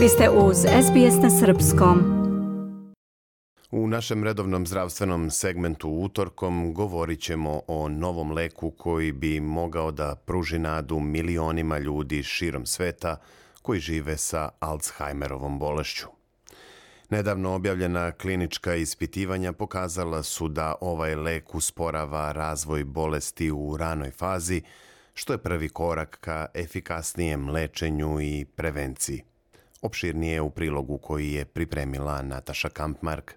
Vi ste uz SBS na Srpskom. U našem redovnom zdravstvenom segmentu utorkom govorit ćemo o novom leku koji bi mogao da pruži nadu milionima ljudi širom sveta koji žive sa Alzheimerovom bolešću. Nedavno objavljena klinička ispitivanja pokazala su da ovaj lek usporava razvoj bolesti u ranoj fazi, što je prvi korak ka efikasnijem lečenju i prevenciji. Opširnije u prilogu koji je pripremila Nataša Kampmark.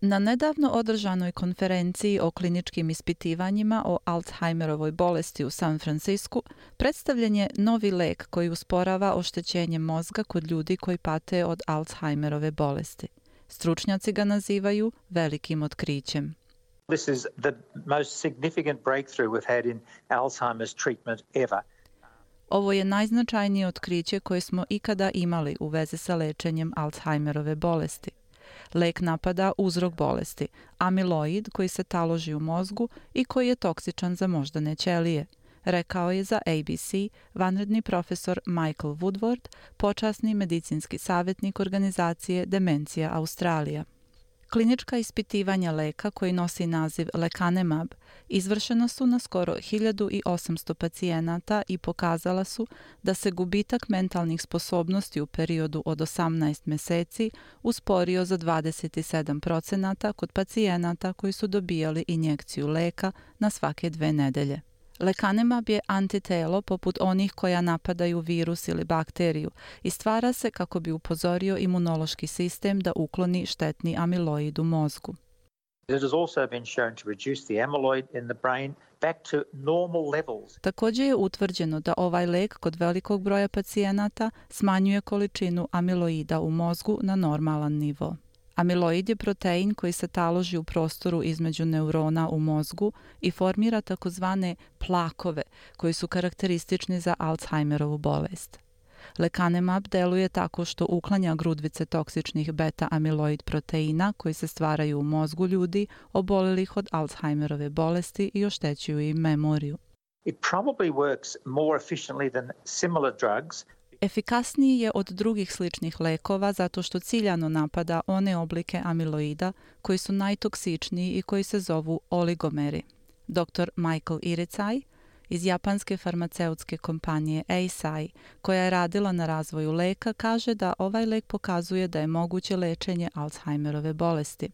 Na nedavno održanoj konferenciji o kliničkim ispitivanjima o Alzheimerovoj bolesti u San Francisku predstavljen je novi lek koji usporava oštećenje mozga kod ljudi koji pate od Alzheimerove bolesti. Stručnjaci ga nazivaju velikim otkrićem. This is the most significant breakthrough we've had in Alzheimer's treatment ever. Ovo je najznačajnije otkriće koje smo ikada imali u vezi sa lečenjem Alzheimerove bolesti. Lek napada uzrok bolesti, amiloid koji se taloži u mozgu i koji je toksičan za moždane ćelije, rekao je za ABC vanredni profesor Michael Woodward, počasni medicinski savjetnik organizacije Demencija Australija. Klinička ispitivanja leka koji nosi naziv Lekanemab izvršena su na skoro 1800 pacijenata i pokazala su da se gubitak mentalnih sposobnosti u periodu od 18 meseci usporio za 27% kod pacijenata koji su dobijali injekciju leka na svake dve nedelje. Lekanemab je antitelo poput onih koja napadaju virus ili bakteriju i stvara se kako bi upozorio imunološki sistem da ukloni štetni amiloid u mozgu. It has also been shown to reduce the amyloid in the brain back to normal levels. Također je utvrđeno da ovaj lek kod velikog broja pacijenata smanjuje količinu amiloida u mozgu na normalan nivo. Amiloid je protein koji se taloži u prostoru između neurona u mozgu i formira takozvane plakove koji su karakteristični za Alzheimerovu bolest. Lekanemab deluje tako što uklanja grudvice toksičnih beta-amiloid proteina koji se stvaraju u mozgu ljudi obolelih od Alzheimerove bolesti i oštećuju im memoriju. It probably works more efficiently than similar drugs Efikasniji je od drugih sličnih lekova zato što ciljano napada one oblike amiloida koji su najtoksičniji i koji se zovu oligomeri. Dr. Michael Iricaj iz japanske farmaceutske kompanije Eisai, koja je radila na razvoju leka, kaže da ovaj lek pokazuje da je moguće lečenje Alzheimerove bolesti.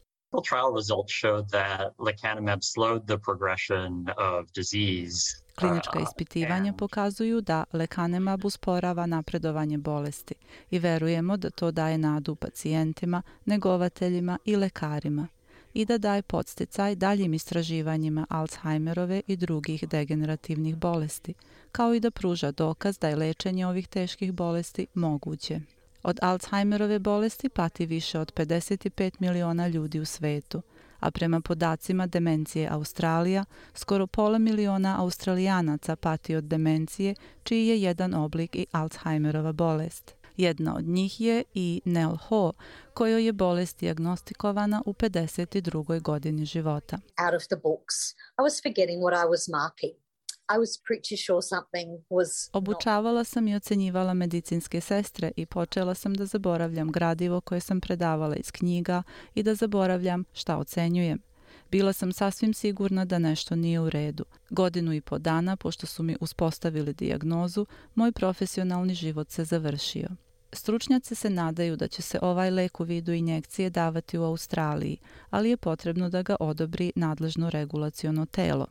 Trial results showed that lecanemab slowed the progression of disease Klinička ispitivanja pokazuju da lekanemab usporava napredovanje bolesti i verujemo da to daje nadu pacijentima, negovateljima i lekarima i da daje podsticaj daljim istraživanjima Alzheimerove i drugih degenerativnih bolesti, kao i da pruža dokaz da je lečenje ovih teških bolesti moguće. Od Alzheimerove bolesti pati više od 55 miliona ljudi u svetu, a prema podacima Demencije Australija, skoro pola miliona australijanaca pati od demencije, čiji je jedan oblik i Alzheimerova bolest. Jedna od njih je i Nell Ho, kojoj je bolest diagnostikovana u 52. godini života. Out of the books, I was forgetting what I was marking. Obučavala sam i ocenjivala medicinske sestre i počela sam da zaboravljam gradivo koje sam predavala iz knjiga i da zaboravljam šta ocenjujem. Bila sam sasvim sigurna da nešto nije u redu. Godinu i po dana, pošto su mi uspostavili dijagnozu, moj profesionalni život se završio. Stručnjaci se nadaju da će se ovaj lek u vidu injekcije davati u Australiji, ali je potrebno da ga odobri nadležno regulaciono telo.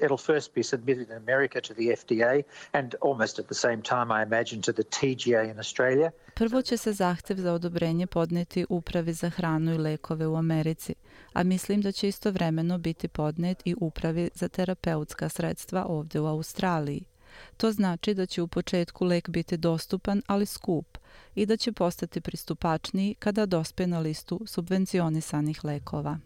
It'll first be submitted in America to the FDA and almost at the same time I imagine to the TGA in Australia. Prvo će se zahtev za odobrenje podneti Upravi za hranu i lekove u Americi, a mislim da će istovremeno biti podnet i Upravi za terapeutska sredstva ovdje u Australiji. To znači da će u početku lek biti dostupan, ali skup, i da će postati pristupačniji kada dospe na listu subvencionisanih lekova.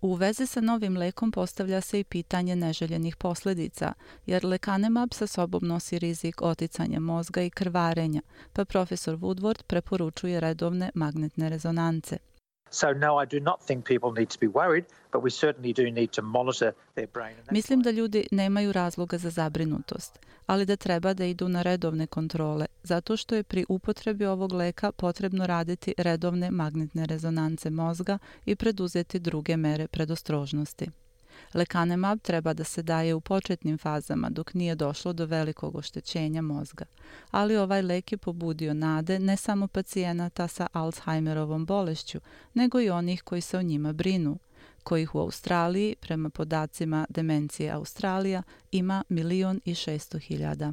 U vezi sa novim lekom postavlja se i pitanje neželjenih posljedica, jer lekanemab sa sobom nosi rizik oticanja mozga i krvarenja, pa profesor Woodward preporučuje redovne magnetne rezonance. So no, I do not think people need to be worried, but we certainly do need to monitor their brain. Mislim da ljudi nemaju razloga za zabrinutost, ali da treba da idu na redovne kontrole, zato što je pri upotrebi ovog leka potrebno raditi redovne magnetne rezonance mozga i preduzeti druge mere predostrožnosti. Lekanemab treba da se daje u početnim fazama dok nije došlo do velikog oštećenja mozga, ali ovaj lek je pobudio nade ne samo pacijenata sa Alzheimerovom bolešću, nego i onih koji se o njima brinu, kojih u Australiji, prema podacima Demencije Australija, ima milion i šesto hiljada.